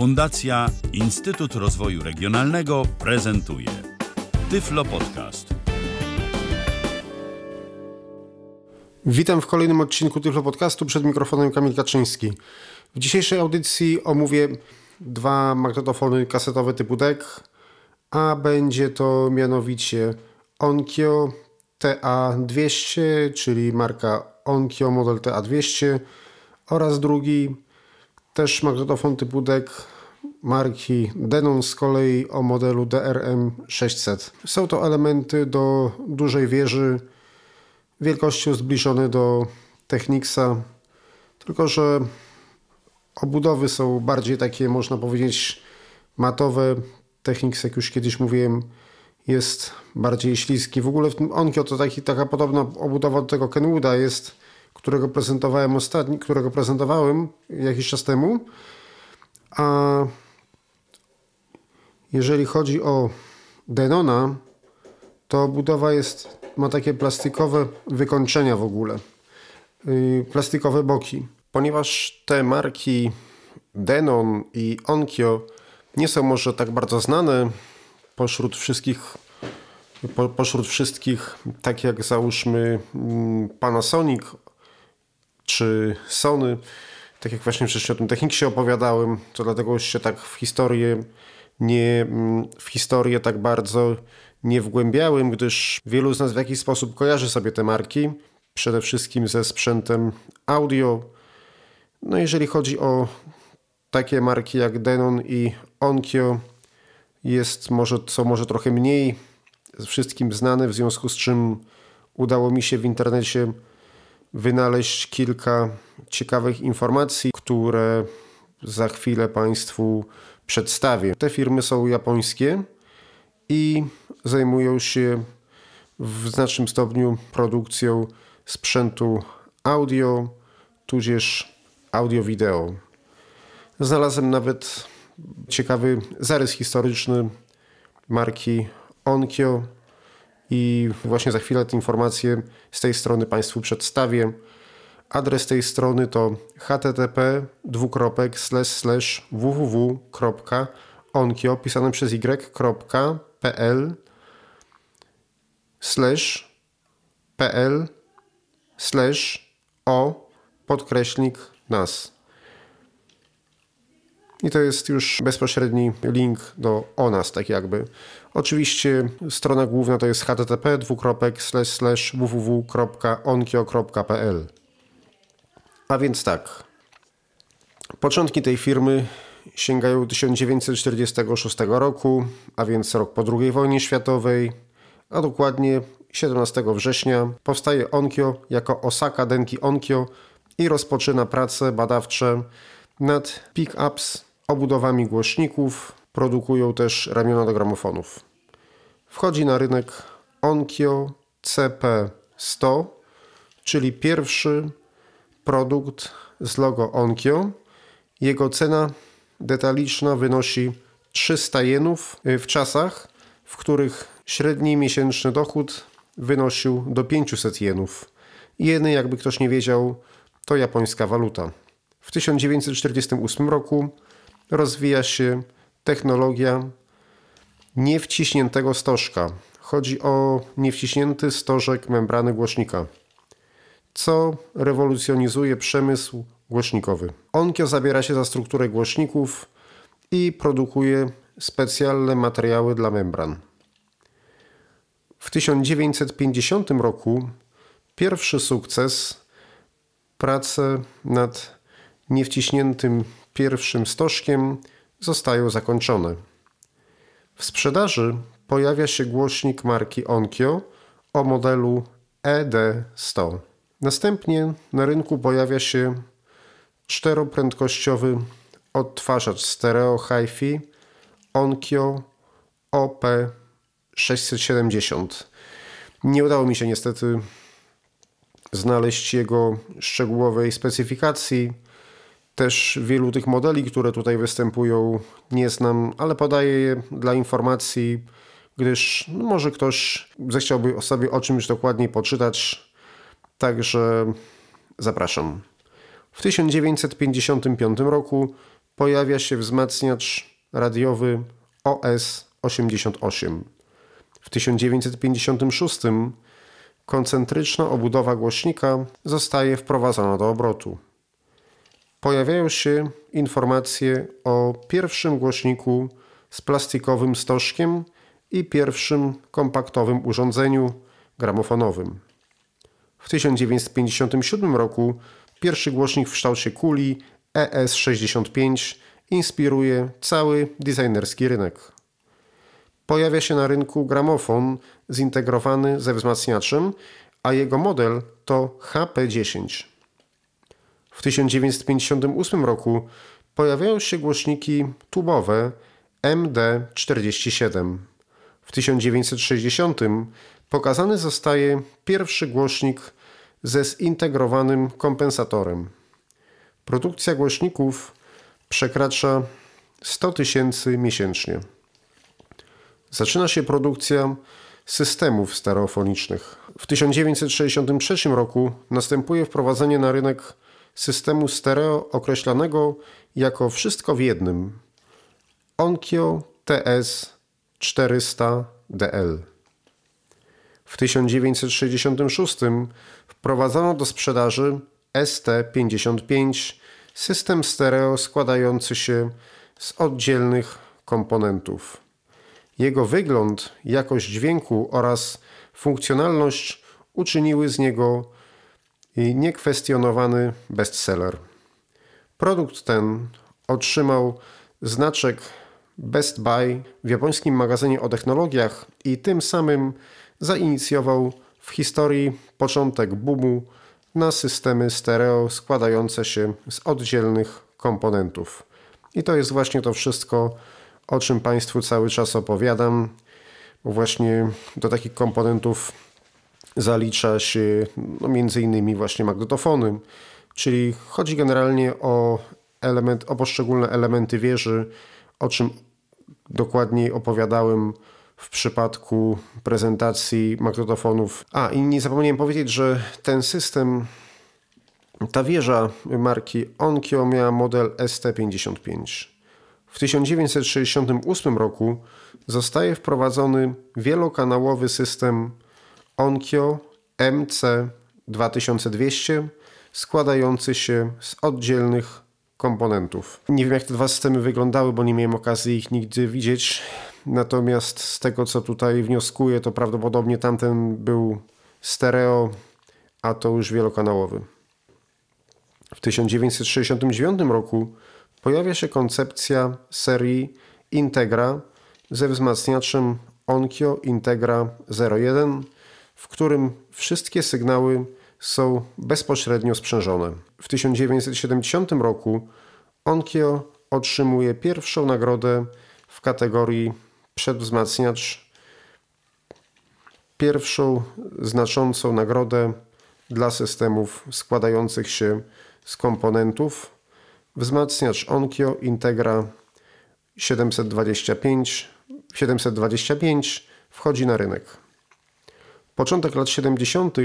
Fundacja Instytut Rozwoju Regionalnego prezentuje Tyflo Podcast. Witam w kolejnym odcinku Tyflo Podcastu przed mikrofonem Kamil Kaczyński. W dzisiejszej audycji omówię dwa magnetofony kasetowe typu DEC, a będzie to mianowicie Onkyo TA200, czyli marka Onkyo model TA200 oraz drugi też magnetofon typu DEC marki Denon z kolei o modelu DRM600. Są to elementy do dużej wieży wielkością zbliżone do Technicsa, tylko że obudowy są bardziej takie, można powiedzieć, matowe. Technics, jak już kiedyś mówiłem, jest bardziej śliski. W ogóle w tym Onkyo to taki, taka podobna obudowa do tego Kenwooda jest, którego prezentowałem ostatni, którego prezentowałem jakiś czas temu. A jeżeli chodzi o Denona, to budowa jest, ma takie plastikowe wykończenia w ogóle. Yy, plastikowe boki. Ponieważ te marki Denon i Onkyo nie są może tak bardzo znane pośród wszystkich po, pośród wszystkich, tak jak załóżmy mm, Panasonic czy Sony, tak jak właśnie wcześniej o tym Technicsie opowiadałem, to dlatego się tak w historię nie, mm, w historię tak bardzo nie wgłębiałem, gdyż wielu z nas w jakiś sposób kojarzy sobie te marki, przede wszystkim ze sprzętem audio. No jeżeli chodzi o takie marki jak Denon i Onkyo, jest może, co może trochę mniej wszystkim znane, w związku z czym udało mi się w internecie wynaleźć kilka ciekawych informacji, które za chwilę Państwu przedstawię. Te firmy są japońskie i zajmują się w znacznym stopniu produkcją sprzętu audio, tudzież audio-wideo. Znalazłem nawet ciekawy zarys historyczny marki Onkyo i właśnie za chwilę te informacje z tej strony Państwu przedstawię. Adres tej strony to http www.onkyo pisane przez y.pl slash pl slash o podkreśnik nas. I to jest już bezpośredni link do o nas, tak jakby. Oczywiście strona główna to jest http www.onkio.pl A więc tak. Początki tej firmy sięgają 1946 roku, a więc rok po II wojnie światowej, a dokładnie 17 września powstaje Onkyo jako Osaka Denki Onkyo i rozpoczyna prace badawcze nad pick-ups obudowami głośników, produkują też ramiona do gramofonów. Wchodzi na rynek Onkyo CP100, czyli pierwszy produkt z logo Onkyo. Jego cena detaliczna wynosi 300 jenów w czasach, w których średni miesięczny dochód wynosił do 500 jenów. Jeny, jakby ktoś nie wiedział, to japońska waluta. W 1948 roku rozwija się technologia niewciśniętego stożka. Chodzi o niewciśnięty stożek membrany głośnika, co rewolucjonizuje przemysł głośnikowy. Onkyo zabiera się za strukturę głośników i produkuje specjalne materiały dla membran. W 1950 roku pierwszy sukces prace nad niewciśniętym pierwszym stożkiem zostają zakończone. W sprzedaży pojawia się głośnik marki Onkyo o modelu ED100. Następnie na rynku pojawia się czteroprędkościowy odtwarzacz stereo HiFi Onkyo OP670. Nie udało mi się niestety znaleźć jego szczegółowej specyfikacji też wielu tych modeli, które tutaj występują, nie znam, ale podaję je dla informacji, gdyż może ktoś zechciałby sobie o czymś dokładniej poczytać. Także zapraszam. W 1955 roku pojawia się wzmacniacz radiowy OS-88. W 1956 koncentryczna obudowa głośnika zostaje wprowadzona do obrotu. Pojawiają się informacje o pierwszym głośniku z plastikowym stożkiem i pierwszym kompaktowym urządzeniu gramofonowym. W 1957 roku pierwszy głośnik w kształcie kuli ES65 inspiruje cały designerski rynek. Pojawia się na rynku gramofon zintegrowany ze wzmacniaczem, a jego model to HP10. W 1958 roku pojawiają się głośniki tubowe MD47. W 1960 pokazany zostaje pierwszy głośnik ze zintegrowanym kompensatorem. Produkcja głośników przekracza 100 tysięcy miesięcznie. Zaczyna się produkcja systemów stereofonicznych. W 1963 roku następuje wprowadzenie na rynek systemu stereo określanego jako wszystko w jednym Onkyo TS 400DL. W 1966 wprowadzono do sprzedaży ST55 system stereo składający się z oddzielnych komponentów. Jego wygląd, jakość dźwięku oraz funkcjonalność uczyniły z niego niekwestionowany bestseller. Produkt ten otrzymał znaczek Best Buy w japońskim magazynie o technologiach i tym samym zainicjował w historii początek boomu na systemy stereo składające się z oddzielnych komponentów. I to jest właśnie to wszystko, o czym Państwu cały czas opowiadam. Właśnie do takich komponentów zalicza się no, między innymi właśnie magnetofony, czyli chodzi generalnie o, element, o poszczególne elementy wieży, o czym dokładniej opowiadałem w przypadku prezentacji magnetofonów. A i nie zapomniałem powiedzieć, że ten system, ta wieża marki Onkyo miała model ST55. W 1968 roku zostaje wprowadzony wielokanałowy system Onkyo MC2200 składający się z oddzielnych komponentów. Nie wiem jak te dwa systemy wyglądały, bo nie miałem okazji ich nigdy widzieć. Natomiast z tego co tutaj wnioskuję, to prawdopodobnie tamten był stereo, a to już wielokanałowy. W 1969 roku pojawia się koncepcja serii Integra ze wzmacniaczem Onkyo Integra 01, w którym wszystkie sygnały są bezpośrednio sprzężone. W 1970 roku Onkyo otrzymuje pierwszą nagrodę w kategorii przedwzmacniacz, pierwszą znaczącą nagrodę dla systemów składających się z komponentów wzmacniacz Onkyo Integra 725, 725 wchodzi na rynek. Początek lat 70.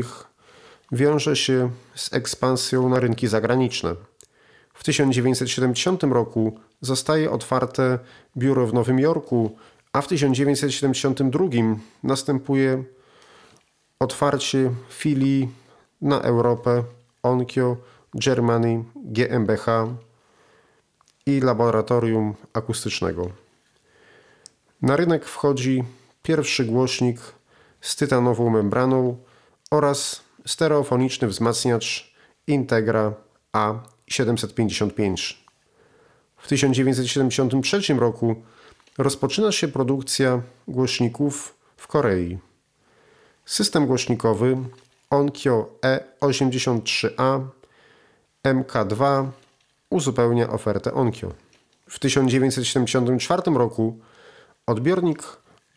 wiąże się z ekspansją na rynki zagraniczne. W 1970 roku zostaje otwarte biuro w Nowym Jorku, a w 1972 następuje otwarcie filii na Europę Onkyo Germany GmbH i laboratorium akustycznego. Na rynek wchodzi pierwszy głośnik z tytanową membraną oraz stereofoniczny wzmacniacz Integra A755. W 1973 roku rozpoczyna się produkcja głośników w Korei. System głośnikowy Onkyo E83A MK2 uzupełnia ofertę Onkyo. W 1974 roku odbiornik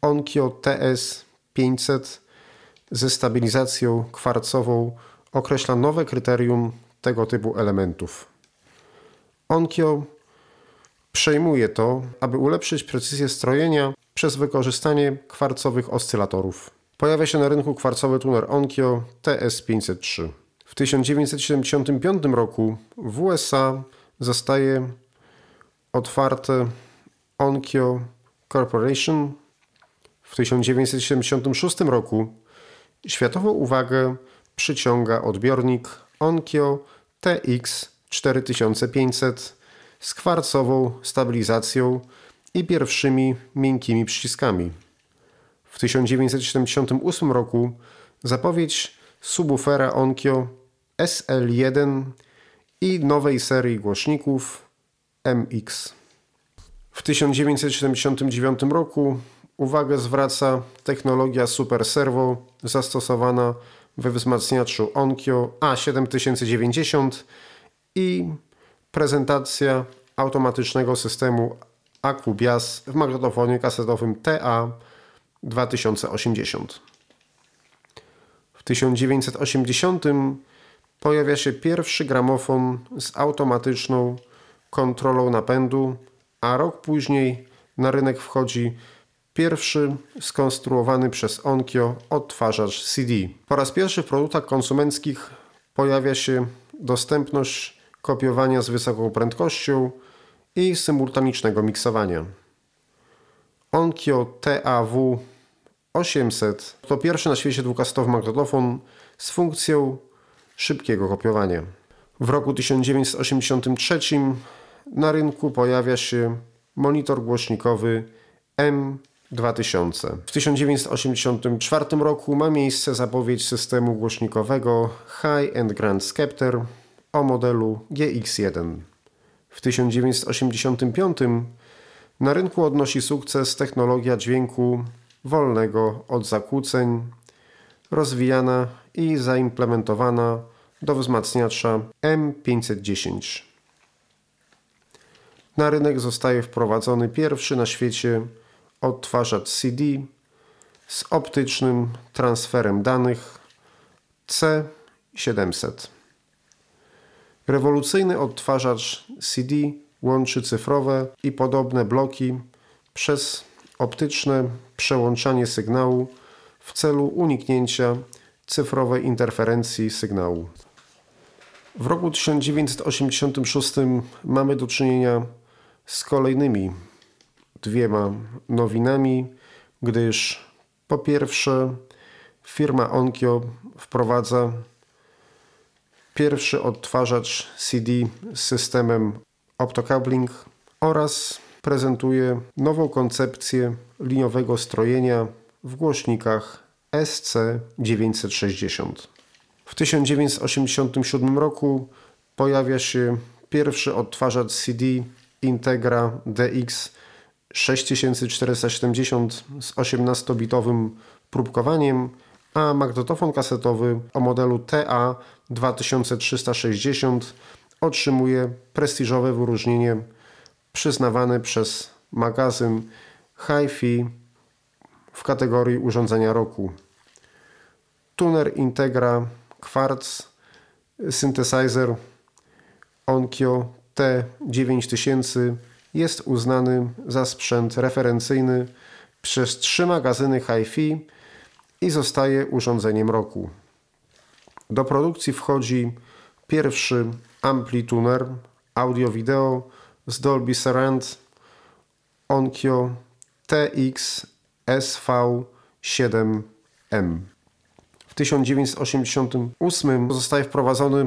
Onkyo TS500 ze stabilizacją kwarcową określa nowe kryterium tego typu elementów. Onkyo przejmuje to, aby ulepszyć precyzję strojenia przez wykorzystanie kwarcowych oscylatorów. Pojawia się na rynku kwarcowy tuner Onkyo TS503. W 1975 roku w USA zostaje otwarte Onkyo Corporation w 1976 roku światową uwagę przyciąga odbiornik Onkyo TX 4500 z kwarcową stabilizacją i pierwszymi miękkimi przyciskami. W 1978 roku zapowiedź subwoofera Onkyo SL1 i nowej serii głośników MX. W 1979 roku uwagę zwraca technologia Super Servo zastosowana we wzmacniaczu Onkyo A7090 i prezentacja automatycznego systemu Akubias w magnetofonie kasetowym TA 2080. W 1980 pojawia się pierwszy gramofon z automatyczną kontrolą napędu, a rok później na rynek wchodzi pierwszy skonstruowany przez Onkyo odtwarzacz CD. Po raz pierwszy w produktach konsumenckich pojawia się dostępność kopiowania z wysoką prędkością i symultanicznego miksowania. Onkyo TAW 800 to pierwszy na świecie dwukastowy magnetofon z funkcją szybkiego kopiowania. W roku 1983 na rynku pojawia się monitor głośnikowy M2000. W 1984 roku ma miejsce zapowiedź systemu głośnikowego High End Grand Scepter o modelu GX1. W 1985 na rynku odnosi sukces technologia dźwięku wolnego od zakłóceń, rozwijana i zaimplementowana do wzmacniacza M510. Na rynek zostaje wprowadzony pierwszy na świecie odtwarzacz CD z optycznym transferem danych C700. Rewolucyjny odtwarzacz CD łączy cyfrowe i podobne bloki przez optyczne przełączanie sygnału w celu uniknięcia cyfrowej interferencji sygnału. W roku 1986 mamy do czynienia z kolejnymi dwiema nowinami, gdyż po pierwsze firma Onkyo wprowadza pierwszy odtwarzacz CD z systemem optocoupling oraz prezentuje nową koncepcję liniowego strojenia w głośnikach SC960. W 1987 roku pojawia się pierwszy odtwarzacz CD Integra DX 6470 z 18-bitowym próbkowaniem, a magnetofon kasetowy o modelu TA 2360 otrzymuje prestiżowe wyróżnienie przyznawane przez magazyn Hi-Fi w kategorii urządzenia roku. Tuner Integra Quartz Synthesizer Onkyo T9000 jest uznany za sprzęt referencyjny przez trzy magazyny Hi-Fi i zostaje urządzeniem roku. Do produkcji wchodzi pierwszy amplituner audio-wideo z Dolby Surround Onkyo TX SV7M. W 1988 zostaje wprowadzony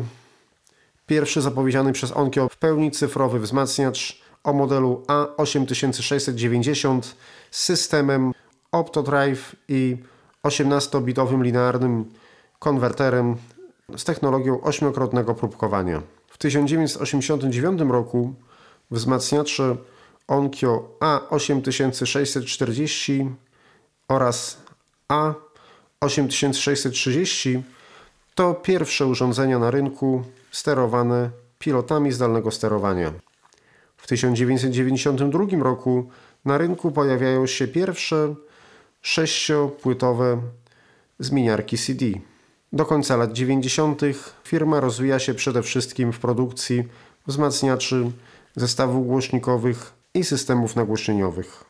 pierwszy zapowiedziany przez Onkyo w pełni cyfrowy wzmacniacz o modelu A8690 z systemem OptoDrive i 18-bitowym linearnym konwerterem z technologią ośmiokrotnego próbkowania. W 1989 roku wzmacniacze Onkyo A8640 oraz A8630 to pierwsze urządzenia na rynku sterowane pilotami zdalnego sterowania. W 1992 roku na rynku pojawiają się pierwsze sześciopłytowe zmieniarki CD. Do końca lat 90. firma rozwija się przede wszystkim w produkcji wzmacniaczy, zestawów głośnikowych i systemów nagłośnieniowych.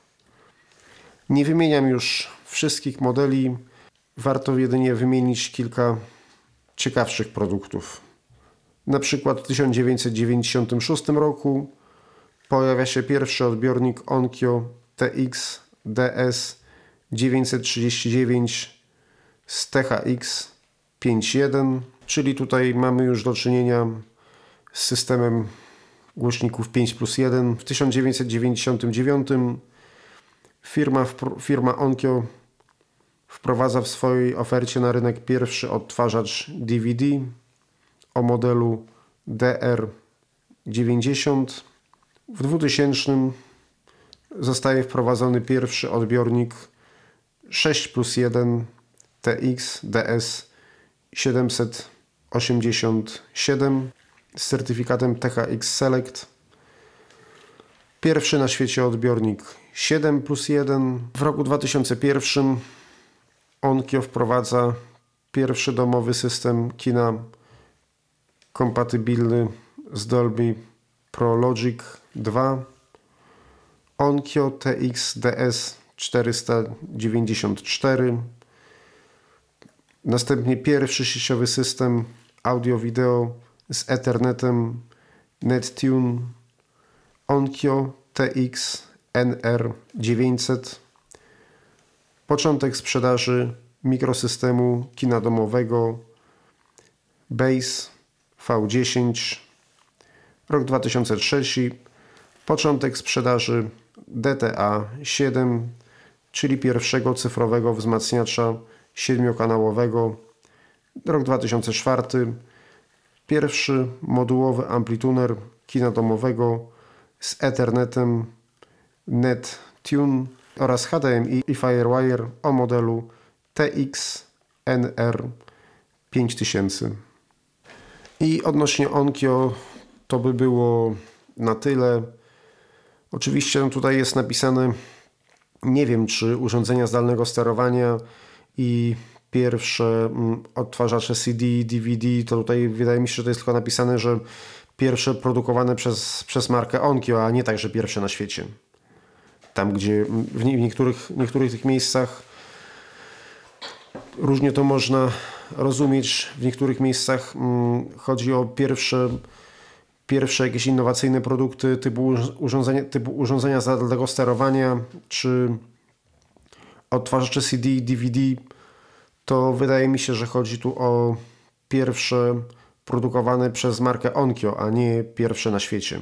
Nie wymieniam już wszystkich modeli, warto jedynie wymienić kilka ciekawszych produktów. Na przykład w 1996 roku pojawia się pierwszy odbiornik Onkyo TX DS 939 z THX 5.1, czyli tutaj mamy już do czynienia z systemem głośników 5 plus 1. W 1999 firma, firma Onkyo wprowadza w swojej ofercie na rynek pierwszy odtwarzacz DVD o modelu DR90. W 2000 zostaje wprowadzony pierwszy odbiornik 6 plus 1 TX DS 787 z certyfikatem THX Select. Pierwszy na świecie odbiornik 7 plus 1. W roku 2001 Onkyo wprowadza pierwszy domowy system kina kompatybilny z Dolby Pro Logic 2. Onkyo TX DS 494. Następnie pierwszy sieciowy system audio-wideo z Ethernetem NetTune Onkyo TX NR900. Początek sprzedaży mikrosystemu kina domowego Base V10. Rok 2003. Początek sprzedaży DTA 7, czyli pierwszego cyfrowego wzmacniacza siedmiokanałowego. Rok 2004 Pierwszy modułowy amplituner kina domowego z Ethernetem NetTune oraz HDMI i Firewire o modelu TX-NR 5000. I odnośnie Onkyo to by było na tyle. Oczywiście no tutaj jest napisane, nie wiem czy urządzenia zdalnego sterowania i pierwsze mm, odtwarzacze CD, DVD, to tutaj wydaje mi się, że to jest tylko napisane, że pierwsze produkowane przez, przez markę Onkyo, a nie także pierwsze na świecie. Tam, gdzie w niektórych, niektórych tych miejscach różnie to można rozumieć. W niektórych miejscach mm, chodzi o pierwsze, pierwsze jakieś innowacyjne produkty typu urządzenia, typu urządzenia zdalnego sterowania, czy odtwarzacze CD, DVD, to wydaje mi się, że chodzi tu o pierwsze produkowane przez markę Onkyo, a nie pierwsze na świecie.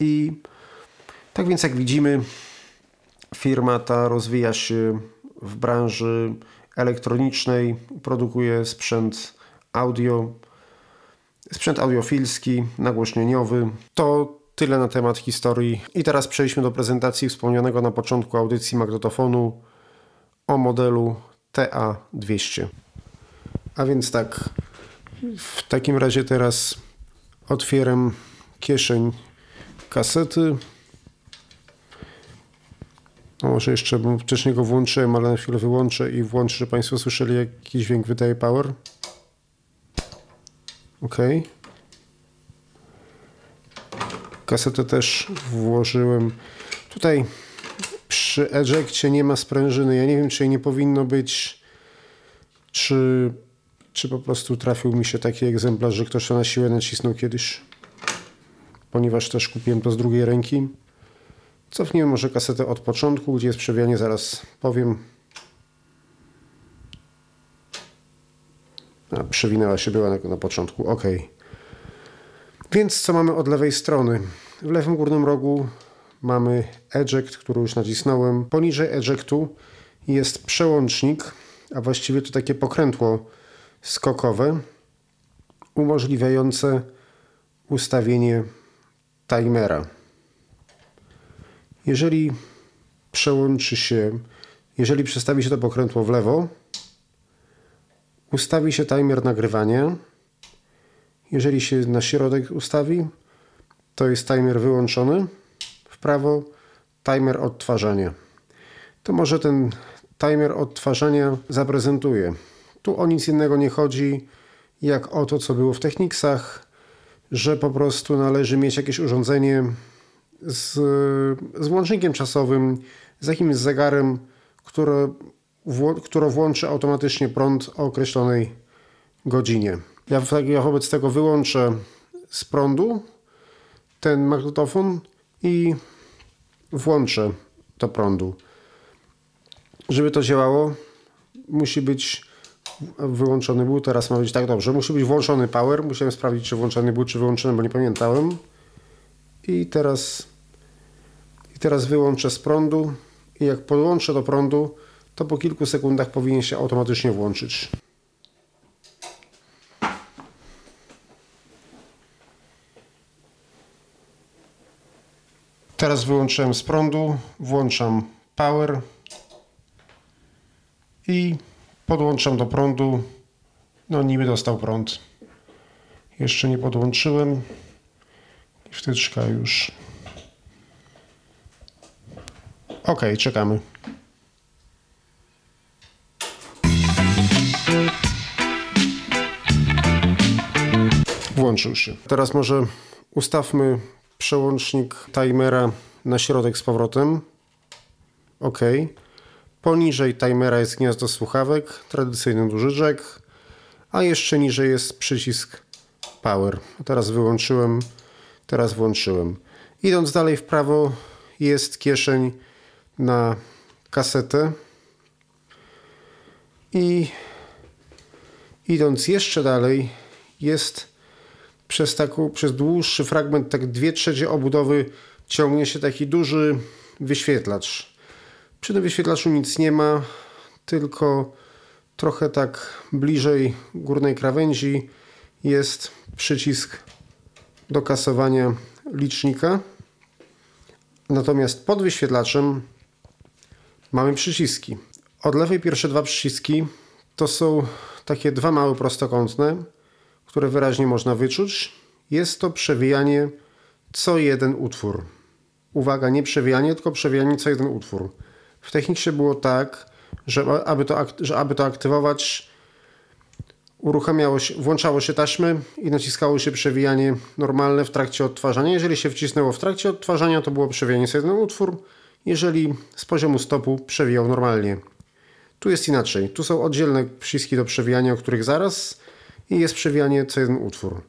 I tak więc jak widzimy, firma ta rozwija się w branży elektronicznej, produkuje sprzęt audio, sprzęt audiofilski, nagłośnieniowy. To tyle na temat historii. I teraz przejdźmy do prezentacji wspomnianego na początku audycji magnetofonu o modelu TA200. A więc tak, w takim razie teraz otwieram kieszeń kasety. No może jeszcze, wcześniej go włączyłem, ale na chwilę wyłączę i włączę, że Państwo słyszeli, jaki dźwięk wydaje power. OK. Kasetę też włożyłem. Tutaj przy ejectie nie ma sprężyny. Ja nie wiem, czy jej nie powinno być, czy, czy po prostu trafił mi się taki egzemplarz, że ktoś to na siłę nacisnął kiedyś. Ponieważ też kupiłem to z drugiej ręki. Cofnijmy może kasetę od początku, gdzie jest przewijanie, zaraz powiem. A, przewinęła się była na, na początku, ok. Więc co mamy od lewej strony? W lewym górnym rogu mamy eject, który już nacisnąłem. Poniżej ejectu jest przełącznik, a właściwie to takie pokrętło skokowe umożliwiające ustawienie timera. Jeżeli przełączy się, jeżeli przestawi się to pokrętło w lewo, ustawi się timer nagrywania. Jeżeli się na środek ustawi, to jest timer wyłączony prawo timer odtwarzania. To może ten timer odtwarzania zaprezentuję. Tu o nic innego nie chodzi, jak o to, co było w Technicsach, że po prostu należy mieć jakieś urządzenie z, z łącznikiem czasowym, z jakimś zegarem, które, które włączy automatycznie prąd o określonej godzinie. Ja, ja wobec tego wyłączę z prądu ten magnetofon i włączę do prądu. Żeby to działało, musi być wyłączony był, teraz ma być tak dobrze. Musi być włączony power. Musiałem sprawdzić, czy włączony był, czy wyłączony, bo nie pamiętałem. I teraz, i teraz wyłączę z prądu. I jak podłączę do prądu, to po kilku sekundach powinien się automatycznie włączyć. Teraz wyłączyłem z prądu, włączam power i podłączam do prądu. No niby dostał prąd. Jeszcze nie podłączyłem. I wtyczka już. Ok, czekamy. Się. Teraz może ustawmy przełącznik timera na środek z powrotem. OK. Poniżej timera jest gniazdo słuchawek, tradycyjny duży jack, a jeszcze niżej jest przycisk power. Teraz wyłączyłem, teraz włączyłem. Idąc dalej w prawo jest kieszeń na kasetę i idąc jeszcze dalej jest przez, taką, przez dłuższy fragment, tak dwie trzecie obudowy ciągnie się taki duży wyświetlacz. Przy tym wyświetlaczu nic nie ma, tylko trochę tak bliżej górnej krawędzi jest przycisk do kasowania licznika. Natomiast pod wyświetlaczem mamy przyciski. Od lewej pierwsze dwa przyciski to są takie dwa małe prostokątne, które wyraźnie można wyczuć. Jest to przewijanie co jeden utwór. Uwaga, nie przewijanie, tylko przewijanie co jeden utwór. W technicznie było tak, że aby to, że aby to aktywować, uruchamiało się, włączało się taśmy i naciskało się przewijanie normalne w trakcie odtwarzania. Jeżeli się wcisnęło w trakcie odtwarzania, to było przewijanie co jeden utwór. Jeżeli z poziomu stopu przewijał normalnie. Tu jest inaczej. Tu są oddzielne przyciski do przewijania, o których zaraz i jest przewijanie co jeden utwór.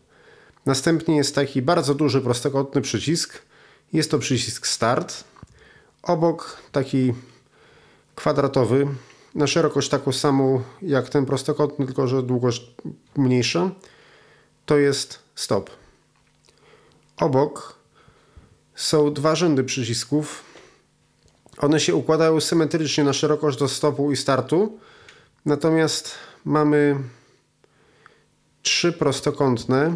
Następnie jest taki bardzo duży prostokątny przycisk. Jest to przycisk Start. Obok taki kwadratowy, na szerokość taką samą jak ten prostokątny, tylko że długość mniejsza, to jest Stop. Obok są dwa rzędy przycisków. One się układają symetrycznie na szerokość do stopu i startu. Natomiast mamy trzy prostokątne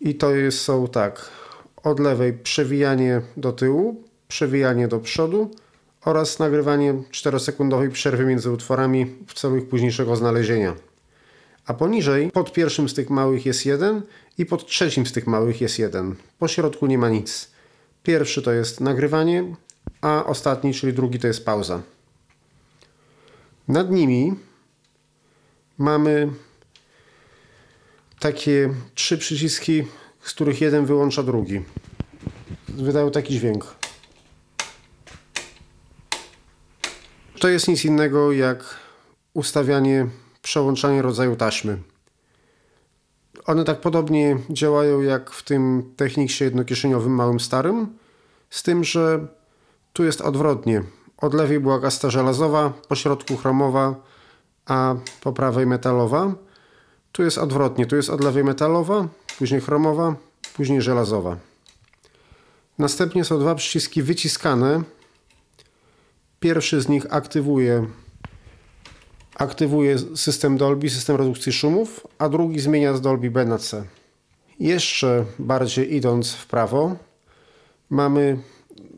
i to jest, są tak. Od lewej przewijanie do tyłu, przewijanie do przodu oraz nagrywanie 4-sekundowej przerwy między utworami w celu ich późniejszego znalezienia. A poniżej, pod pierwszym z tych małych jest jeden i pod trzecim z tych małych jest jeden. Po środku nie ma nic. Pierwszy to jest nagrywanie, a ostatni, czyli drugi, to jest pauza. Nad nimi mamy takie trzy przyciski, z których jeden wyłącza drugi. Wydają taki dźwięk. To jest nic innego jak ustawianie, przełączanie rodzaju taśmy. One tak podobnie działają jak w tym techniksie jednokieszeniowym małym starym, z tym, że tu jest odwrotnie. Od lewej była gasta żelazowa, po środku chromowa, a po prawej metalowa. Tu jest odwrotnie. Tu jest od lewej metalowa, później chromowa, później żelazowa. Następnie są dwa przyciski wyciskane. Pierwszy z nich aktywuje, aktywuje system Dolby, system redukcji szumów, a drugi zmienia z Dolby B na C. Jeszcze bardziej idąc w prawo, mamy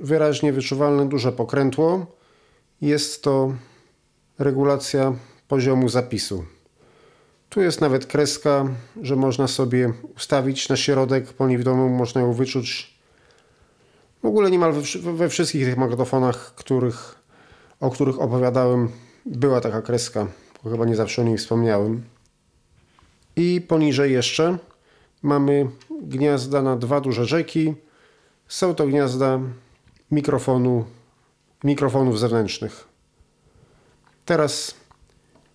wyraźnie wyczuwalne duże pokrętło. Jest to regulacja poziomu zapisu. Tu jest nawet kreska, że można sobie ustawić na środek, po niewidomemu można ją wyczuć. W ogóle niemal we, we wszystkich tych magnetofonach, których, o których opowiadałem, była taka kreska. Chyba nie zawsze o niej wspomniałem. I poniżej jeszcze mamy gniazda na dwa duże rzeki. Są to gniazda mikrofonu, mikrofonów zewnętrznych. Teraz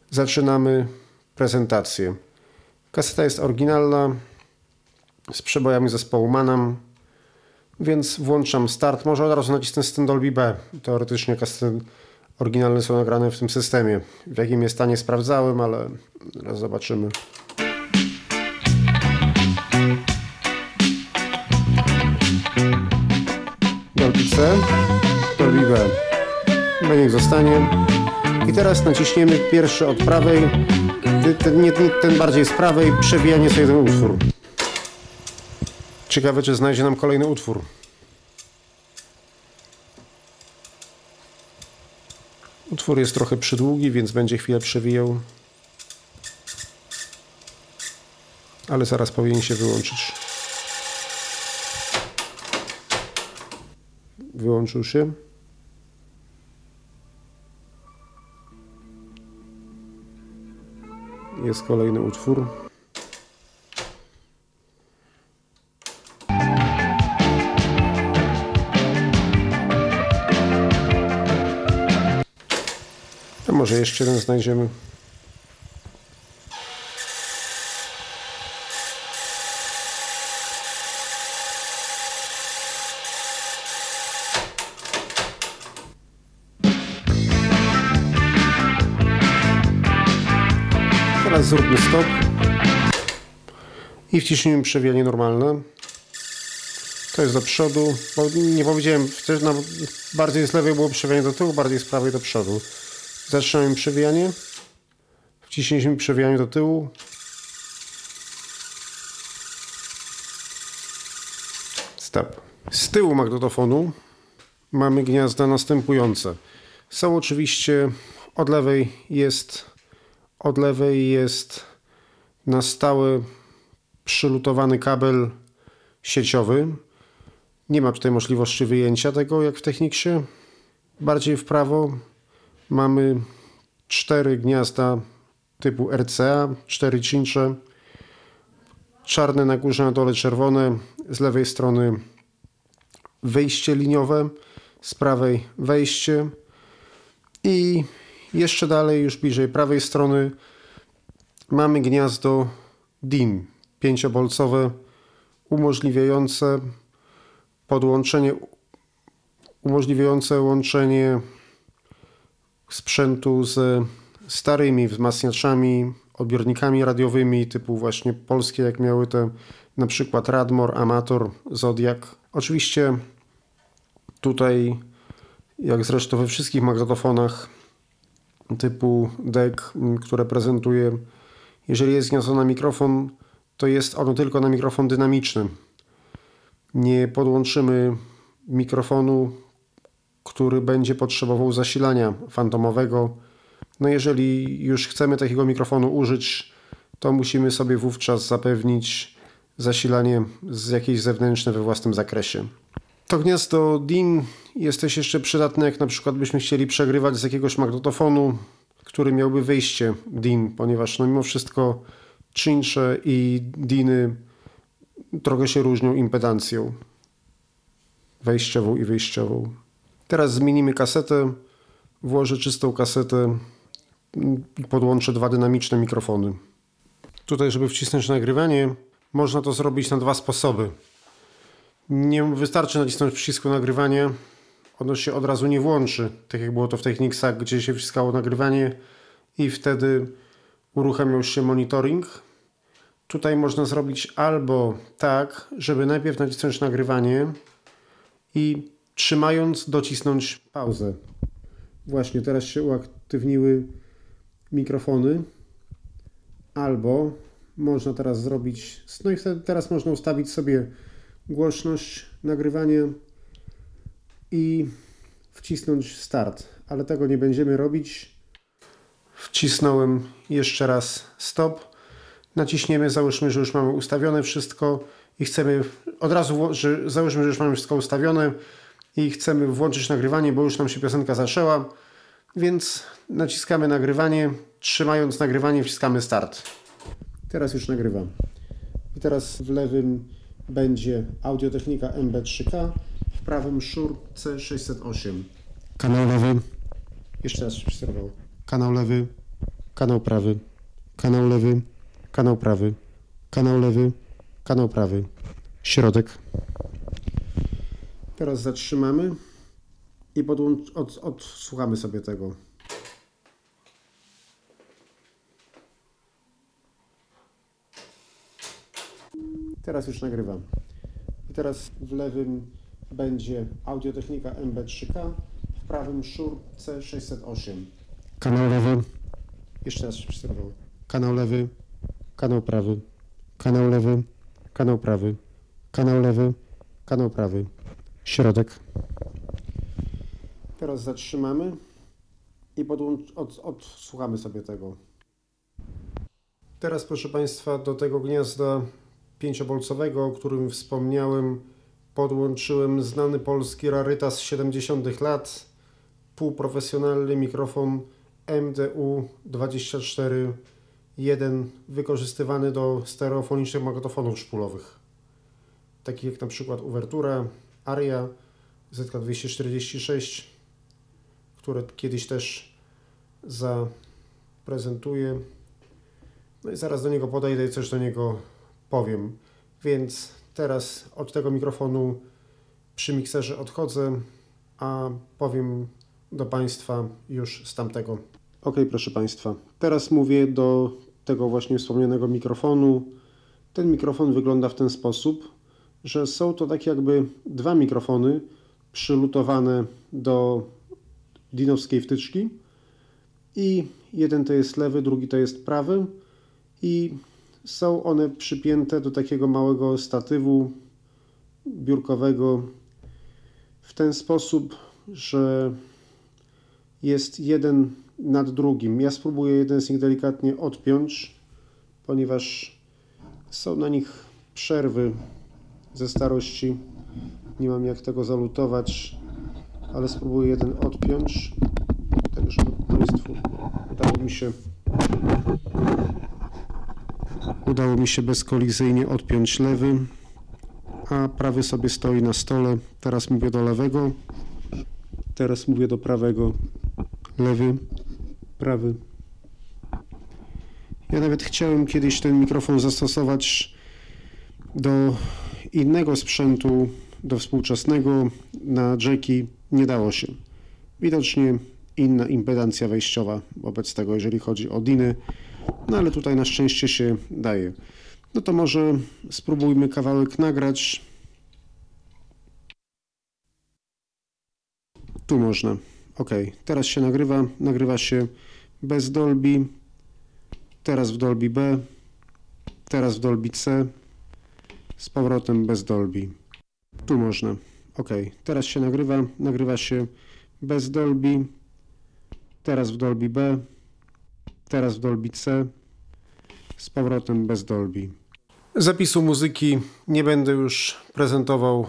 zaczynamy prezentację. Kaseta jest oryginalna. z przebojami zespołu Manam, więc włączam start. Może od razu nacisnę sten Dolby B. Teoretycznie kasety oryginalne są nagrane w tym systemie. W jakim jest stanie sprawdzałem, ale zaraz zobaczymy. Dolby C, Dolby B. B niech zostanie. I teraz naciśniemy pierwszy od prawej, ten, ten bardziej z prawej, przewijanie sobie ten utwór. Ciekawe, czy znajdzie nam kolejny utwór. Utwór jest trochę przydługi, więc będzie chwilę przewijał. Ale zaraz powinien się wyłączyć. Wyłączył się. Jest kolejny utwór. A może jeszcze jeden znajdziemy. Teraz zróbmy stop i wciśnijmy przewijanie normalne. To jest do przodu, bo nie powiedziałem, na, bardziej z lewej było przewijanie do tyłu, bardziej z prawej do przodu. Zatrzymamy przewijanie, wciśnijmy przewijanie do tyłu. Stop. Z tyłu magnetofonu mamy gniazda następujące. Są oczywiście od lewej jest od lewej jest na stałe przylutowany kabel sieciowy. Nie ma tutaj możliwości wyjęcia tego jak w Techniksie. Bardziej w prawo mamy cztery gniazda typu RCA, cztery cincze. Czarne na górze, na dole czerwone. Z lewej strony wyjście liniowe, z prawej wejście i jeszcze dalej, już bliżej prawej strony, mamy gniazdo DIN pięciobolcowe umożliwiające podłączenie, umożliwiające łączenie sprzętu z starymi wzmacniaczami, odbiornikami radiowymi typu właśnie polskie, jak miały te na przykład Radmor, Amator, Zodiac. Oczywiście tutaj, jak zresztą we wszystkich magnetofonach, typu deck, które prezentuje. Jeżeli jest zniosony na mikrofon, to jest ono tylko na mikrofon dynamiczny. Nie podłączymy mikrofonu, który będzie potrzebował zasilania fantomowego. No jeżeli już chcemy takiego mikrofonu użyć, to musimy sobie wówczas zapewnić zasilanie z jakiejś zewnętrzne we własnym zakresie. To gniazdo DIN jest też jeszcze przydatne, jak na przykład byśmy chcieli przegrywać z jakiegoś magnetofonu, który miałby wyjście DIN, ponieważ no mimo wszystko czynsze i DINy trochę się różnią impedancją wejściową i wyjściową. Teraz zmienimy kasetę, włożę czystą kasetę i podłączę dwa dynamiczne mikrofony. Tutaj, żeby wcisnąć nagrywanie, można to zrobić na dwa sposoby. Nie wystarczy nacisnąć przycisku nagrywanie, ono się od razu nie włączy, tak jak było to w Technicsach, gdzie się wciskało nagrywanie i wtedy uruchamiał się monitoring. Tutaj można zrobić albo tak, żeby najpierw nacisnąć nagrywanie i trzymając docisnąć pauzę. Właśnie teraz się uaktywniły mikrofony. Albo można teraz zrobić, no i wtedy teraz można ustawić sobie głośność, nagrywanie i wcisnąć start, ale tego nie będziemy robić. Wcisnąłem jeszcze raz stop. Naciśniemy, załóżmy, że już mamy ustawione wszystko i chcemy od razu, że załóżmy, że już mamy wszystko ustawione i chcemy włączyć nagrywanie, bo już nam się piosenka zaczęła, więc naciskamy nagrywanie, trzymając nagrywanie wciskamy start. Teraz już nagrywam. I teraz w lewym będzie audiotechnika MB3K, w prawym Shure C608. Kanał lewy. Jeszcze raz się przesterował. Kanał lewy, kanał prawy, kanał lewy, kanał prawy, kanał lewy, kanał prawy. Środek. Teraz zatrzymamy i podłącz, od, odsłuchamy sobie tego. Teraz już nagrywam. I teraz w lewym będzie audiotechnika MB3K, w prawym Shure C608. Kanał lewy. Jeszcze raz przesterował. Kanał lewy, kanał prawy, kanał lewy, kanał prawy, kanał lewy, kanał prawy, środek. Teraz zatrzymamy i podłącz, od, odsłuchamy sobie tego. Teraz, proszę Państwa, do tego gniazda pięciobolcowego, o którym wspomniałem, podłączyłem znany polski rarytas 70 lat, półprofesjonalny mikrofon MDU 24 1 wykorzystywany do stereofonicznych magnetofonów szpulowych, takich jak na przykład Uvertura, Aria, ZK246, które kiedyś też zaprezentuję. No i zaraz do niego podejdę i coś do niego powiem. Więc teraz od tego mikrofonu przy mikserze odchodzę, a powiem do Państwa już z tamtego. Ok, proszę Państwa. Teraz mówię do tego właśnie wspomnianego mikrofonu. Ten mikrofon wygląda w ten sposób, że są to tak jakby dwa mikrofony przylutowane do dinowskiej wtyczki i jeden to jest lewy, drugi to jest prawy i są one przypięte do takiego małego statywu biurkowego w ten sposób, że jest jeden nad drugim. Ja spróbuję jeden z nich delikatnie odpiąć, ponieważ są na nich przerwy ze starości. Nie mam jak tego zalutować, ale spróbuję jeden odpiąć, tak żeby Państwu udało mi się udało mi się bezkolizyjnie odpiąć lewy, a prawy sobie stoi na stole. Teraz mówię do lewego, teraz mówię do prawego. Lewy, prawy. Ja nawet chciałem kiedyś ten mikrofon zastosować do innego sprzętu, do współczesnego, na jacki. Nie dało się. Widocznie inna impedancja wejściowa wobec tego, jeżeli chodzi o diny. No ale tutaj na szczęście się daje. No to może spróbujmy kawałek nagrać. Tu można. Ok, teraz się nagrywa. Nagrywa się bez Dolby. Teraz w Dolby B. Teraz w Dolby C. Z powrotem bez Dolby. Tu można. Ok, teraz się nagrywa. Nagrywa się bez Dolby. Teraz w Dolby B. Teraz w Dolby C. Z powrotem bez Dolby. Zapisu muzyki nie będę już prezentował,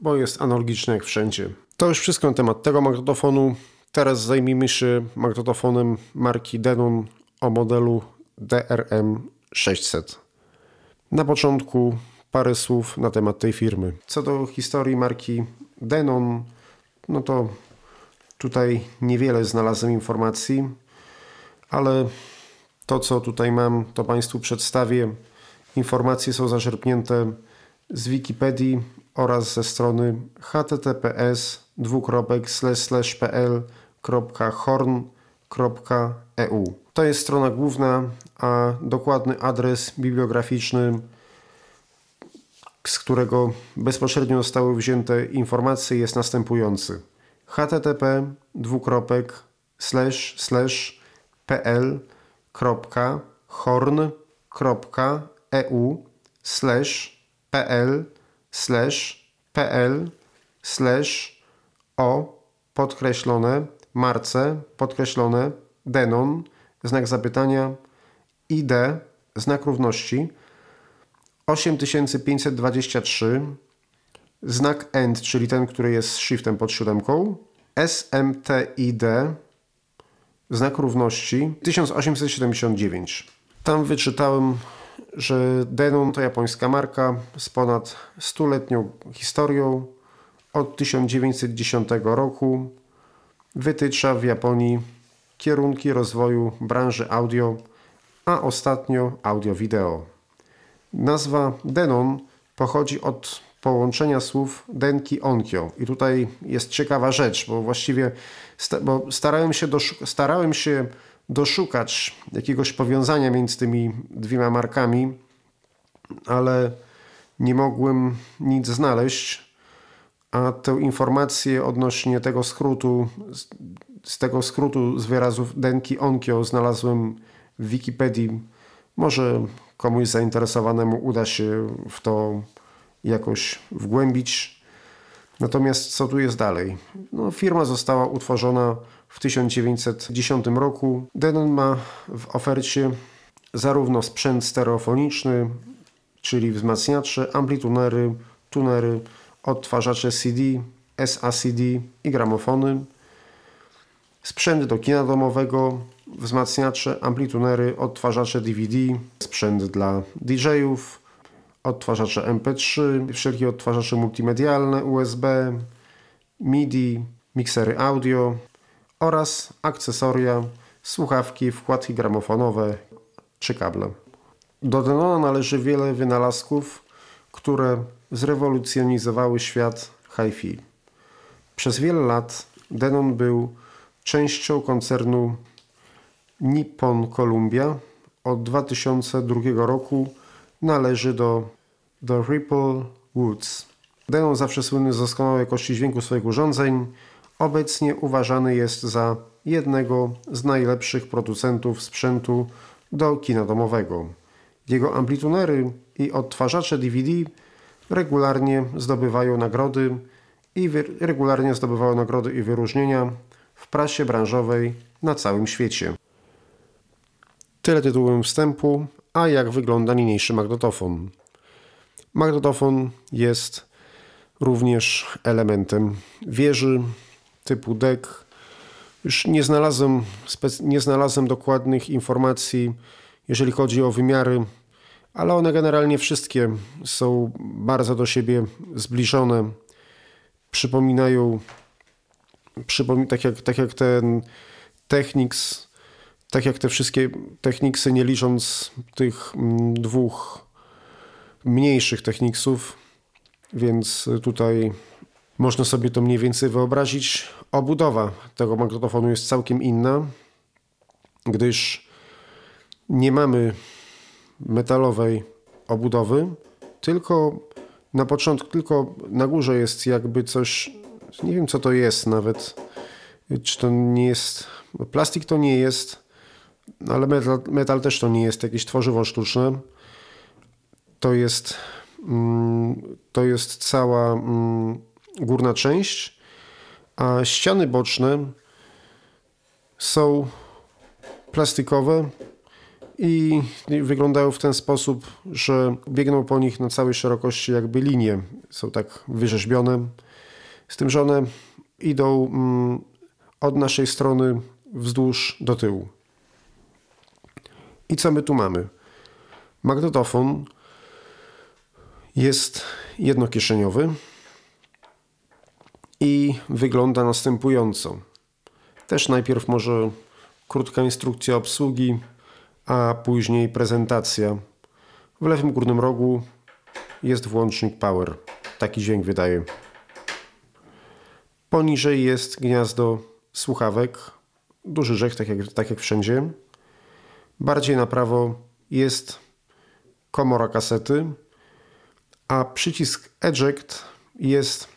bo jest analogiczny jak wszędzie. To już wszystko na temat tego magnetofonu. Teraz zajmijmy się magnetofonem marki Denon o modelu DRM 600. Na początku parę słów na temat tej firmy. Co do historii marki Denon, no to tutaj niewiele znalazłem informacji, ale to, co tutaj mam, to Państwu przedstawię. Informacje są zaczerpnięte z Wikipedii oraz ze strony https pl.horn.eu. To jest strona główna, a dokładny adres bibliograficzny, z którego bezpośrednio zostały wzięte informacje jest następujący. http pl.horn.eu pl pl o podkreślone marce podkreślone denon znak zapytania id znak równości 8523 znak end, czyli ten, który jest shiftem pod siódemką SMTID znak równości 1879. Tam wyczytałem, że Denon to japońska marka z ponad stuletnią historią. Od 1910 roku wytycza w Japonii kierunki rozwoju branży audio, a ostatnio audio-wideo. Nazwa Denon pochodzi od połączenia słów denki onkyo. I tutaj jest ciekawa rzecz, bo właściwie sta, bo starałem, się starałem się doszukać jakiegoś powiązania między tymi dwiema markami, ale nie mogłem nic znaleźć, a tę informację odnośnie tego skrótu, z tego skrótu z wyrazów denki onkyo znalazłem w Wikipedii. Może komuś zainteresowanemu uda się w to jakoś wgłębić. Natomiast co tu jest dalej? No, firma została utworzona w 1910 roku. Denon ma w ofercie zarówno sprzęt stereofoniczny, czyli wzmacniacze, amplitunery, tunery, odtwarzacze CD, SACD i gramofony, sprzęt do kina domowego, wzmacniacze, amplitunery, odtwarzacze DVD, sprzęt dla DJ-ów, odtwarzacze MP3, wszelkie odtwarzacze multimedialne USB, MIDI, miksery audio oraz akcesoria, słuchawki, wkładki gramofonowe czy kable. Do Denona należy wiele wynalazków, które zrewolucjonizowały świat hi-fi. Przez wiele lat Denon był częścią koncernu Nippon Columbia. Od 2002 roku należy do The Ripple Woods. Denon zawsze słynny z doskonałej jakości dźwięku swoich urządzeń. Obecnie uważany jest za jednego z najlepszych producentów sprzętu do kina domowego. Jego amplitunery i odtwarzacze DVD regularnie zdobywają nagrody i regularnie zdobywały nagrody i wyróżnienia w prasie branżowej na całym świecie. Tyle tytułem wstępu, a jak wygląda niniejszy magnetofon. Magnetofon jest również elementem wieży typu deck. Już nie znalazłem, nie znalazłem dokładnych informacji, jeżeli chodzi o wymiary, ale one generalnie wszystkie są bardzo do siebie zbliżone. Przypominają, przypom tak, jak, tak jak ten Technics, tak jak te wszystkie Technicsy, nie licząc tych mm, dwóch mniejszych Technicsów, więc tutaj można sobie to mniej więcej wyobrazić. Obudowa tego magnetofonu jest całkiem inna, gdyż nie mamy metalowej obudowy, tylko na początku, tylko na górze jest jakby coś, nie wiem co to jest nawet, czy to nie jest, plastik to nie jest, ale metal, metal też to nie jest jakieś tworzywo sztuczne. To jest, mm, to jest cała mm, górna część, a ściany boczne są plastikowe i wyglądają w ten sposób, że biegną po nich na całej szerokości jakby linie. Są tak wyrzeźbione, z tym, że one idą mm, od naszej strony wzdłuż do tyłu. I co my tu mamy? Magnetofon jest jednokieszeniowy i wygląda następująco. Też najpierw może krótka instrukcja obsługi, a później prezentacja. W lewym górnym rogu jest włącznik power. Taki dźwięk wydaje. Poniżej jest gniazdo słuchawek, duży rzech, tak jak, tak jak wszędzie. Bardziej na prawo jest komora kasety, a przycisk eject jest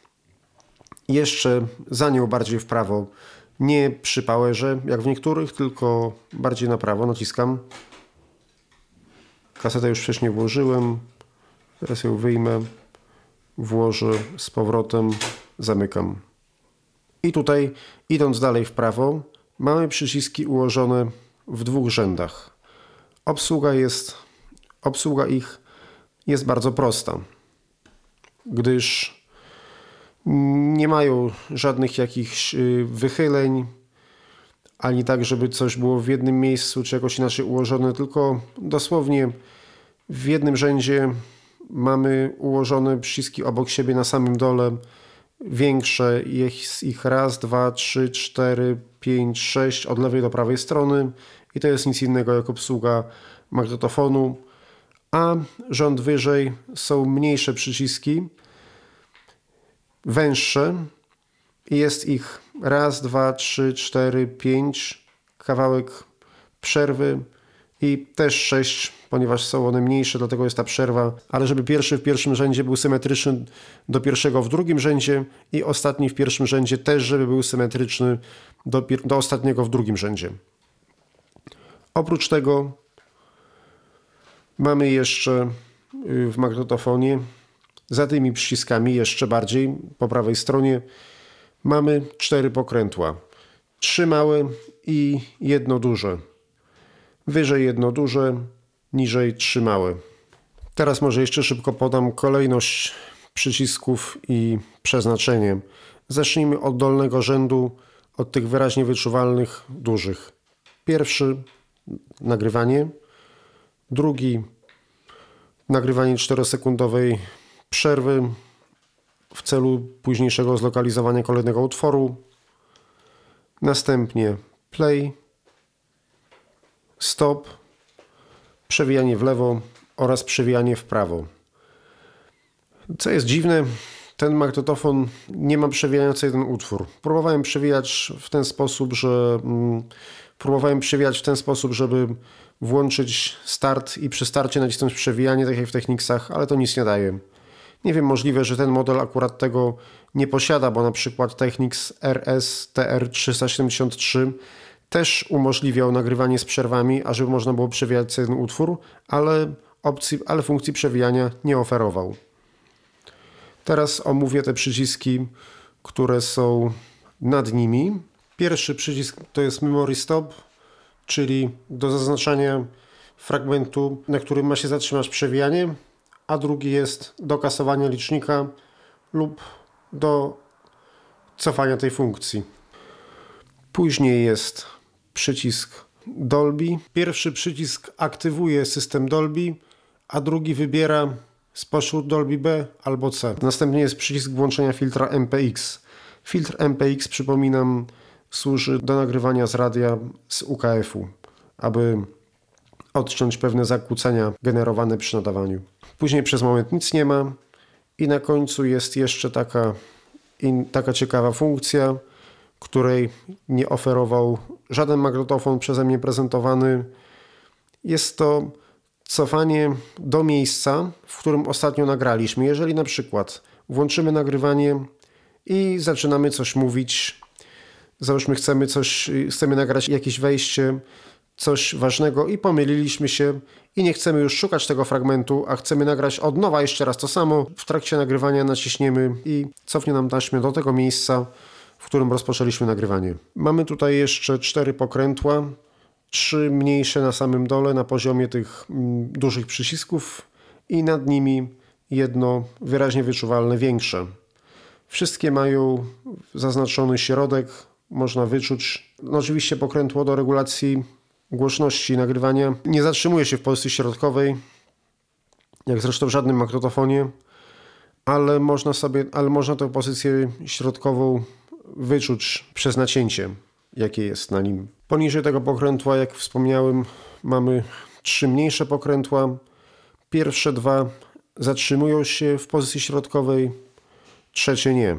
jeszcze za nią bardziej w prawo. Nie przy powerze, jak w niektórych, tylko bardziej na prawo naciskam. Kasetę już wcześniej włożyłem. Teraz ją wyjmę, włożę z powrotem, zamykam. I tutaj, idąc dalej w prawo, mamy przyciski ułożone w dwóch rzędach. Obsługa jest, obsługa ich jest bardzo prosta, gdyż nie mają żadnych jakichś y, wychyleń, ani tak, żeby coś było w jednym miejscu czy jakoś inaczej ułożone, tylko dosłownie w jednym rzędzie mamy ułożone przyciski obok siebie na samym dole. Większe jest ich raz, dwa, trzy, cztery, pięć, sześć od lewej do prawej strony i to jest nic innego jak obsługa magnetofonu, a rząd wyżej są mniejsze przyciski, węższe i jest ich raz, dwa, trzy, cztery, pięć, kawałek przerwy i też sześć, ponieważ są one mniejsze, dlatego jest ta przerwa, ale żeby pierwszy w pierwszym rzędzie był symetryczny do pierwszego w drugim rzędzie i ostatni w pierwszym rzędzie też, żeby był symetryczny do, do ostatniego w drugim rzędzie. Oprócz tego mamy jeszcze y, w magnetofonie za tymi przyciskami jeszcze bardziej po prawej stronie mamy cztery pokrętła. Trzy małe i jedno duże. Wyżej jedno duże, niżej trzy małe. Teraz może jeszcze szybko podam kolejność przycisków i przeznaczenie. Zacznijmy od dolnego rzędu, od tych wyraźnie wyczuwalnych dużych. Pierwszy nagrywanie, drugi nagrywanie 4-sekundowej przerwy w celu późniejszego zlokalizowania kolejnego utworu. Następnie play, stop, przewijanie w lewo oraz przewijanie w prawo. Co jest dziwne, ten magnetofon nie ma przewijania co jeden utwór. Próbowałem przewijać w ten sposób, że mm, próbowałem przewijać w ten sposób, żeby włączyć start i przy starcie nacisnąć przewijanie, tak jak w Technicsach, ale to nic nie daje. Nie wiem, możliwe, że ten model akurat tego nie posiada, bo na przykład Technics RS TR373 też umożliwiał nagrywanie z przerwami, ażeby można było przewijać jeden utwór, ale, opcji, ale funkcji przewijania nie oferował. Teraz omówię te przyciski, które są nad nimi. Pierwszy przycisk to jest Memory Stop, czyli do zaznaczania fragmentu, na którym ma się zatrzymać przewijanie a drugi jest do kasowania licznika lub do cofania tej funkcji. Później jest przycisk Dolby. Pierwszy przycisk aktywuje system Dolby, a drugi wybiera spośród Dolby B albo C. Następnie jest przycisk włączenia filtra MPX. Filtr MPX, przypominam, służy do nagrywania z radia z UKF-u, aby odciąć pewne zakłócenia generowane przy nadawaniu. Później przez moment nic nie ma i na końcu jest jeszcze taka, in, taka ciekawa funkcja, której nie oferował żaden magnetofon przeze mnie prezentowany. Jest to cofanie do miejsca, w którym ostatnio nagraliśmy. Jeżeli na przykład włączymy nagrywanie i zaczynamy coś mówić, załóżmy chcemy coś, chcemy nagrać jakieś wejście, coś ważnego i pomyliliśmy się i nie chcemy już szukać tego fragmentu, a chcemy nagrać od nowa jeszcze raz to samo. W trakcie nagrywania naciśniemy i cofnie nam taśmę do tego miejsca, w którym rozpoczęliśmy nagrywanie. Mamy tutaj jeszcze cztery pokrętła, trzy mniejsze na samym dole na poziomie tych mm, dużych przycisków i nad nimi jedno wyraźnie wyczuwalne większe. Wszystkie mają zaznaczony środek, można wyczuć. No oczywiście pokrętło do regulacji głośności nagrywania nie zatrzymuje się w pozycji środkowej, jak zresztą w żadnym magnetofonie, ale można sobie, ale można tę pozycję środkową wyczuć przez nacięcie, jakie jest na nim. Poniżej tego pokrętła, jak wspomniałem, mamy trzy mniejsze pokrętła. Pierwsze dwa zatrzymują się w pozycji środkowej, trzecie nie.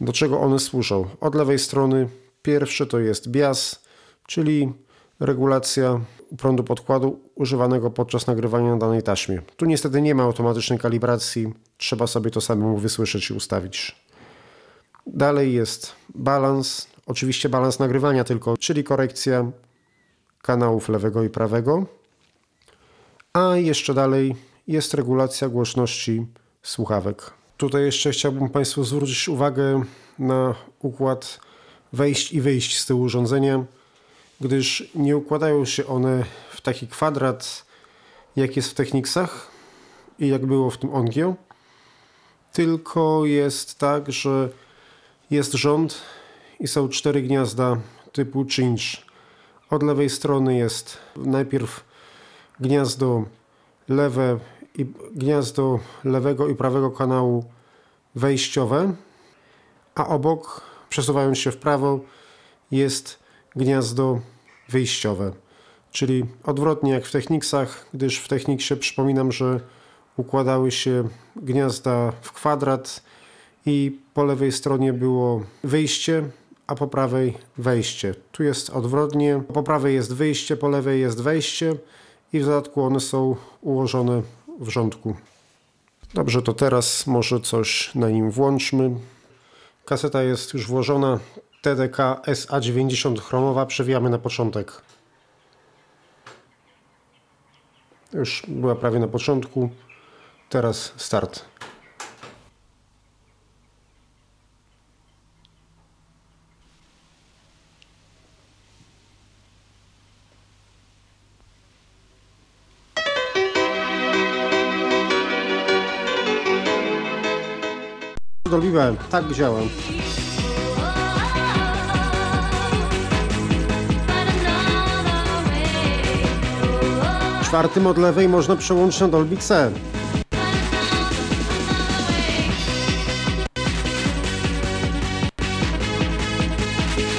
Do czego one służą? Od lewej strony pierwsze to jest bias, czyli regulacja prądu podkładu używanego podczas nagrywania na danej taśmie. Tu niestety nie ma automatycznej kalibracji, trzeba sobie to samemu wysłyszeć i ustawić. Dalej jest balans, oczywiście balans nagrywania tylko, czyli korekcja kanałów lewego i prawego. A jeszcze dalej jest regulacja głośności słuchawek. Tutaj jeszcze chciałbym Państwu zwrócić uwagę na układ wejść i wyjść z tyłu urządzenia gdyż nie układają się one w taki kwadrat, jak jest w Technicsach i jak było w tym Ongio, tylko jest tak, że jest rząd i są cztery gniazda typu change. Od lewej strony jest najpierw gniazdo lewe i gniazdo lewego i prawego kanału wejściowe, a obok, przesuwając się w prawo, jest gniazdo wyjściowe. czyli odwrotnie jak w Technicsach, gdyż w Technicsie przypominam, że układały się gniazda w kwadrat i po lewej stronie było wyjście, a po prawej wejście. Tu jest odwrotnie, po prawej jest wyjście, po lewej jest wejście i w dodatku one są ułożone w rządku. Dobrze, to teraz może coś na nim włączmy. Kaseta jest już włożona. TDK SA90 chromowa. Przewijamy na początek. Już była prawie na początku. Teraz start. Dolbiłem, tak działa. Czwartym od lewej można przełączyć na Dolby C.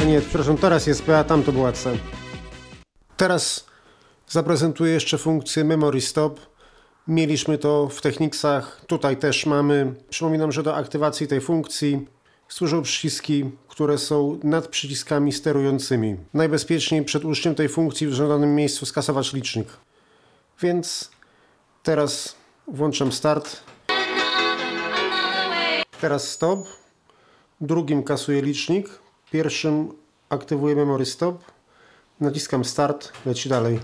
A nie, przepraszam, teraz jest B, a tam to była C. Teraz zaprezentuję jeszcze funkcję Memory Stop. Mieliśmy to w Technicsach, tutaj też mamy. Przypominam, że do aktywacji tej funkcji służą przyciski, które są nad przyciskami sterującymi. Najbezpieczniej przed użyciem tej funkcji w żądanym miejscu skasować licznik. Więc teraz włączam start. Teraz stop. Drugim kasuję licznik. Pierwszym aktywuję memory stop. Naciskam start, leci dalej.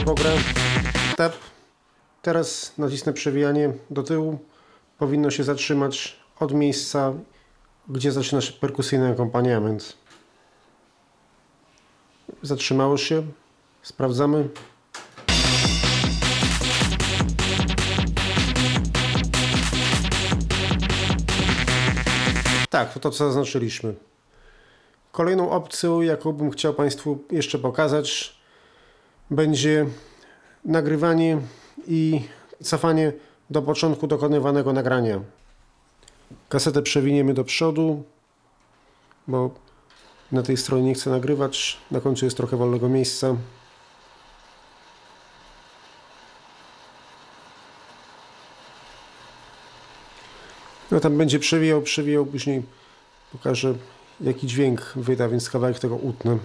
Chwilę. Tap. Teraz nacisnę przewijanie do tyłu. Powinno się zatrzymać od miejsca, gdzie zaczyna się perkusyjny akompaniament. Zatrzymało się. Sprawdzamy. Tak, to to co zaznaczyliśmy. Kolejną opcją, jaką bym chciał Państwu jeszcze pokazać, będzie nagrywanie i cofanie do początku dokonywanego nagrania. Kasetę przewiniemy do przodu, bo na tej stronie nie chcę nagrywać. Na końcu jest trochę wolnego miejsca. No tam będzie przewijał, przewijał, później pokażę jaki dźwięk wyda, więc kawałek tego utnę.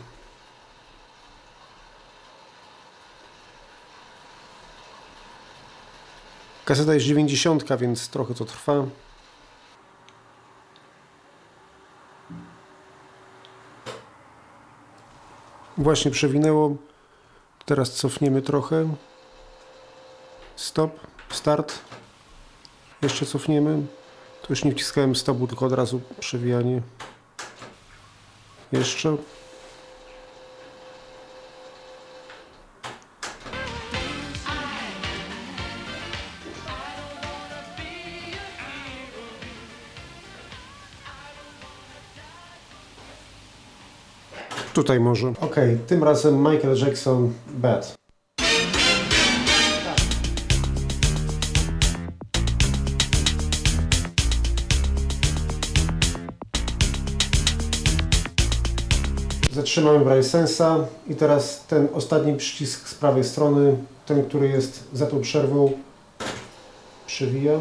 Kaseta jest 90, więc trochę to trwa. Właśnie przewinęło. Teraz cofniemy trochę. Stop, start. Jeszcze cofniemy. Tu już nie wciskałem stopu, tylko od razu przewijanie. Jeszcze. Tutaj może. Ok, tym razem Michael Jackson Bad. Zatrzymamy Braille Sensa i teraz ten ostatni przycisk z prawej strony, ten, który jest za tą przerwą, przewija.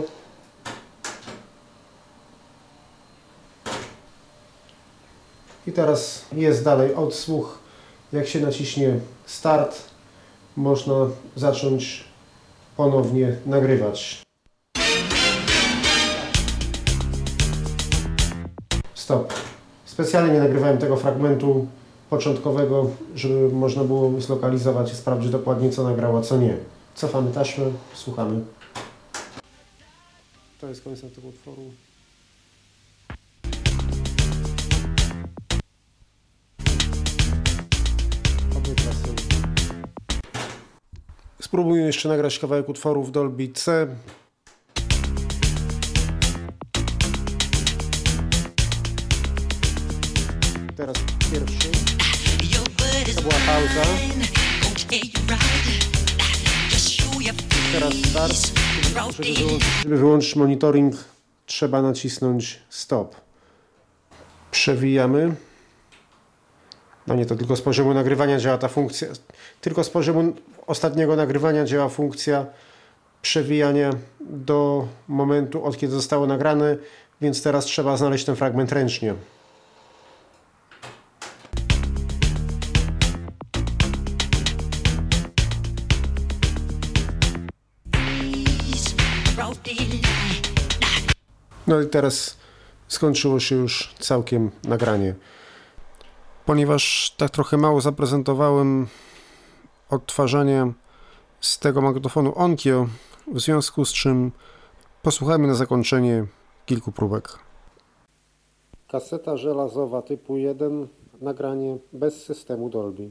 Teraz jest dalej odsłuch. Jak się naciśnie start, można zacząć ponownie nagrywać. Stop. Specjalnie nie nagrywałem tego fragmentu początkowego, żeby można było zlokalizować i sprawdzić dokładnie co nagrała, co nie. Cofamy taśmę, słuchamy. To jest koniec tego utworu. Spróbuję jeszcze nagrać kawałek utworu w Dolby C. Teraz pierwszy. To była pauza. Teraz start. Żeby wyłączyć, żeby wyłączyć monitoring, trzeba nacisnąć stop. Przewijamy. No nie, to tylko z poziomu nagrywania działa ta funkcja. Tylko z poziomu ostatniego nagrywania działa funkcja przewijania do momentu, od kiedy zostało nagrane, więc teraz trzeba znaleźć ten fragment ręcznie. No i teraz skończyło się już całkiem nagranie. Ponieważ tak trochę mało zaprezentowałem odtwarzania z tego magnetofonu Onkyo, w związku z czym posłuchajmy na zakończenie kilku próbek. Kaseta żelazowa typu 1, nagranie bez systemu Dolby.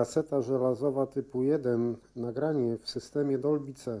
Kaseta żelazowa typu 1, nagranie w systemie Dolby C.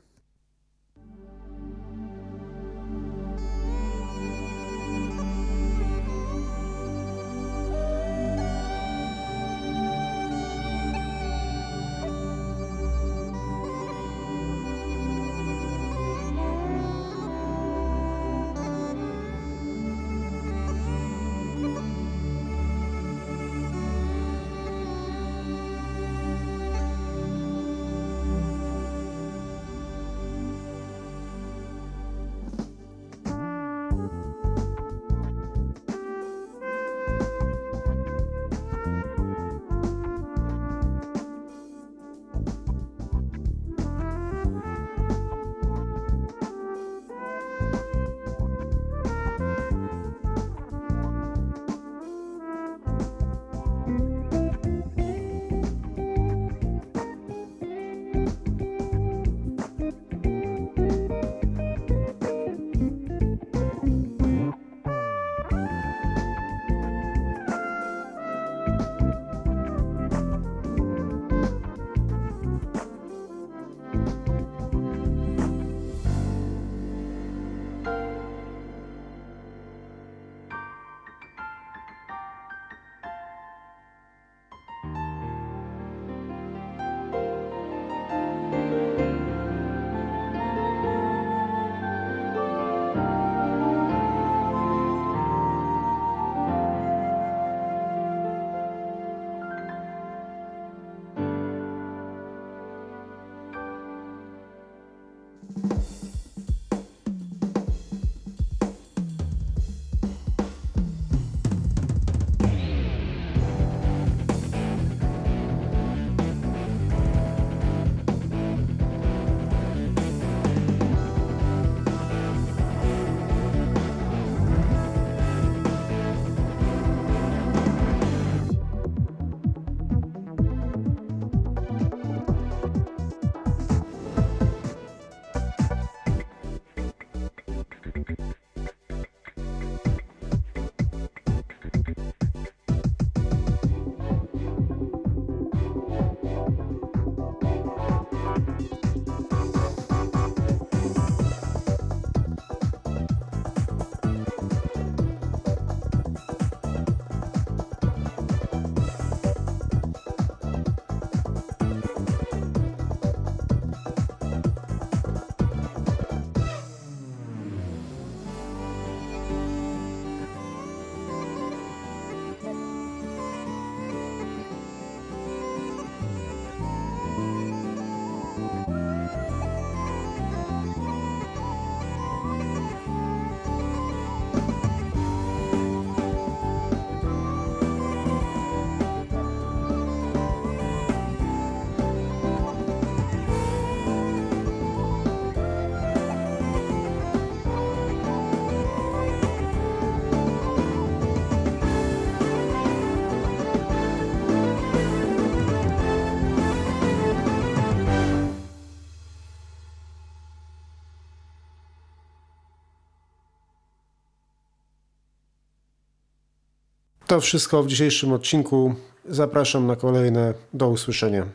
To wszystko w dzisiejszym odcinku. Zapraszam na kolejne. Do usłyszenia.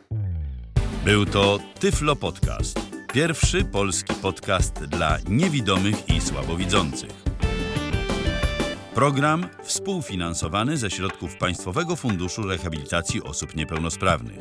Był to Tyflo Podcast. Pierwszy polski podcast dla niewidomych i słabowidzących. Program współfinansowany ze środków Państwowego Funduszu Rehabilitacji Osób Niepełnosprawnych.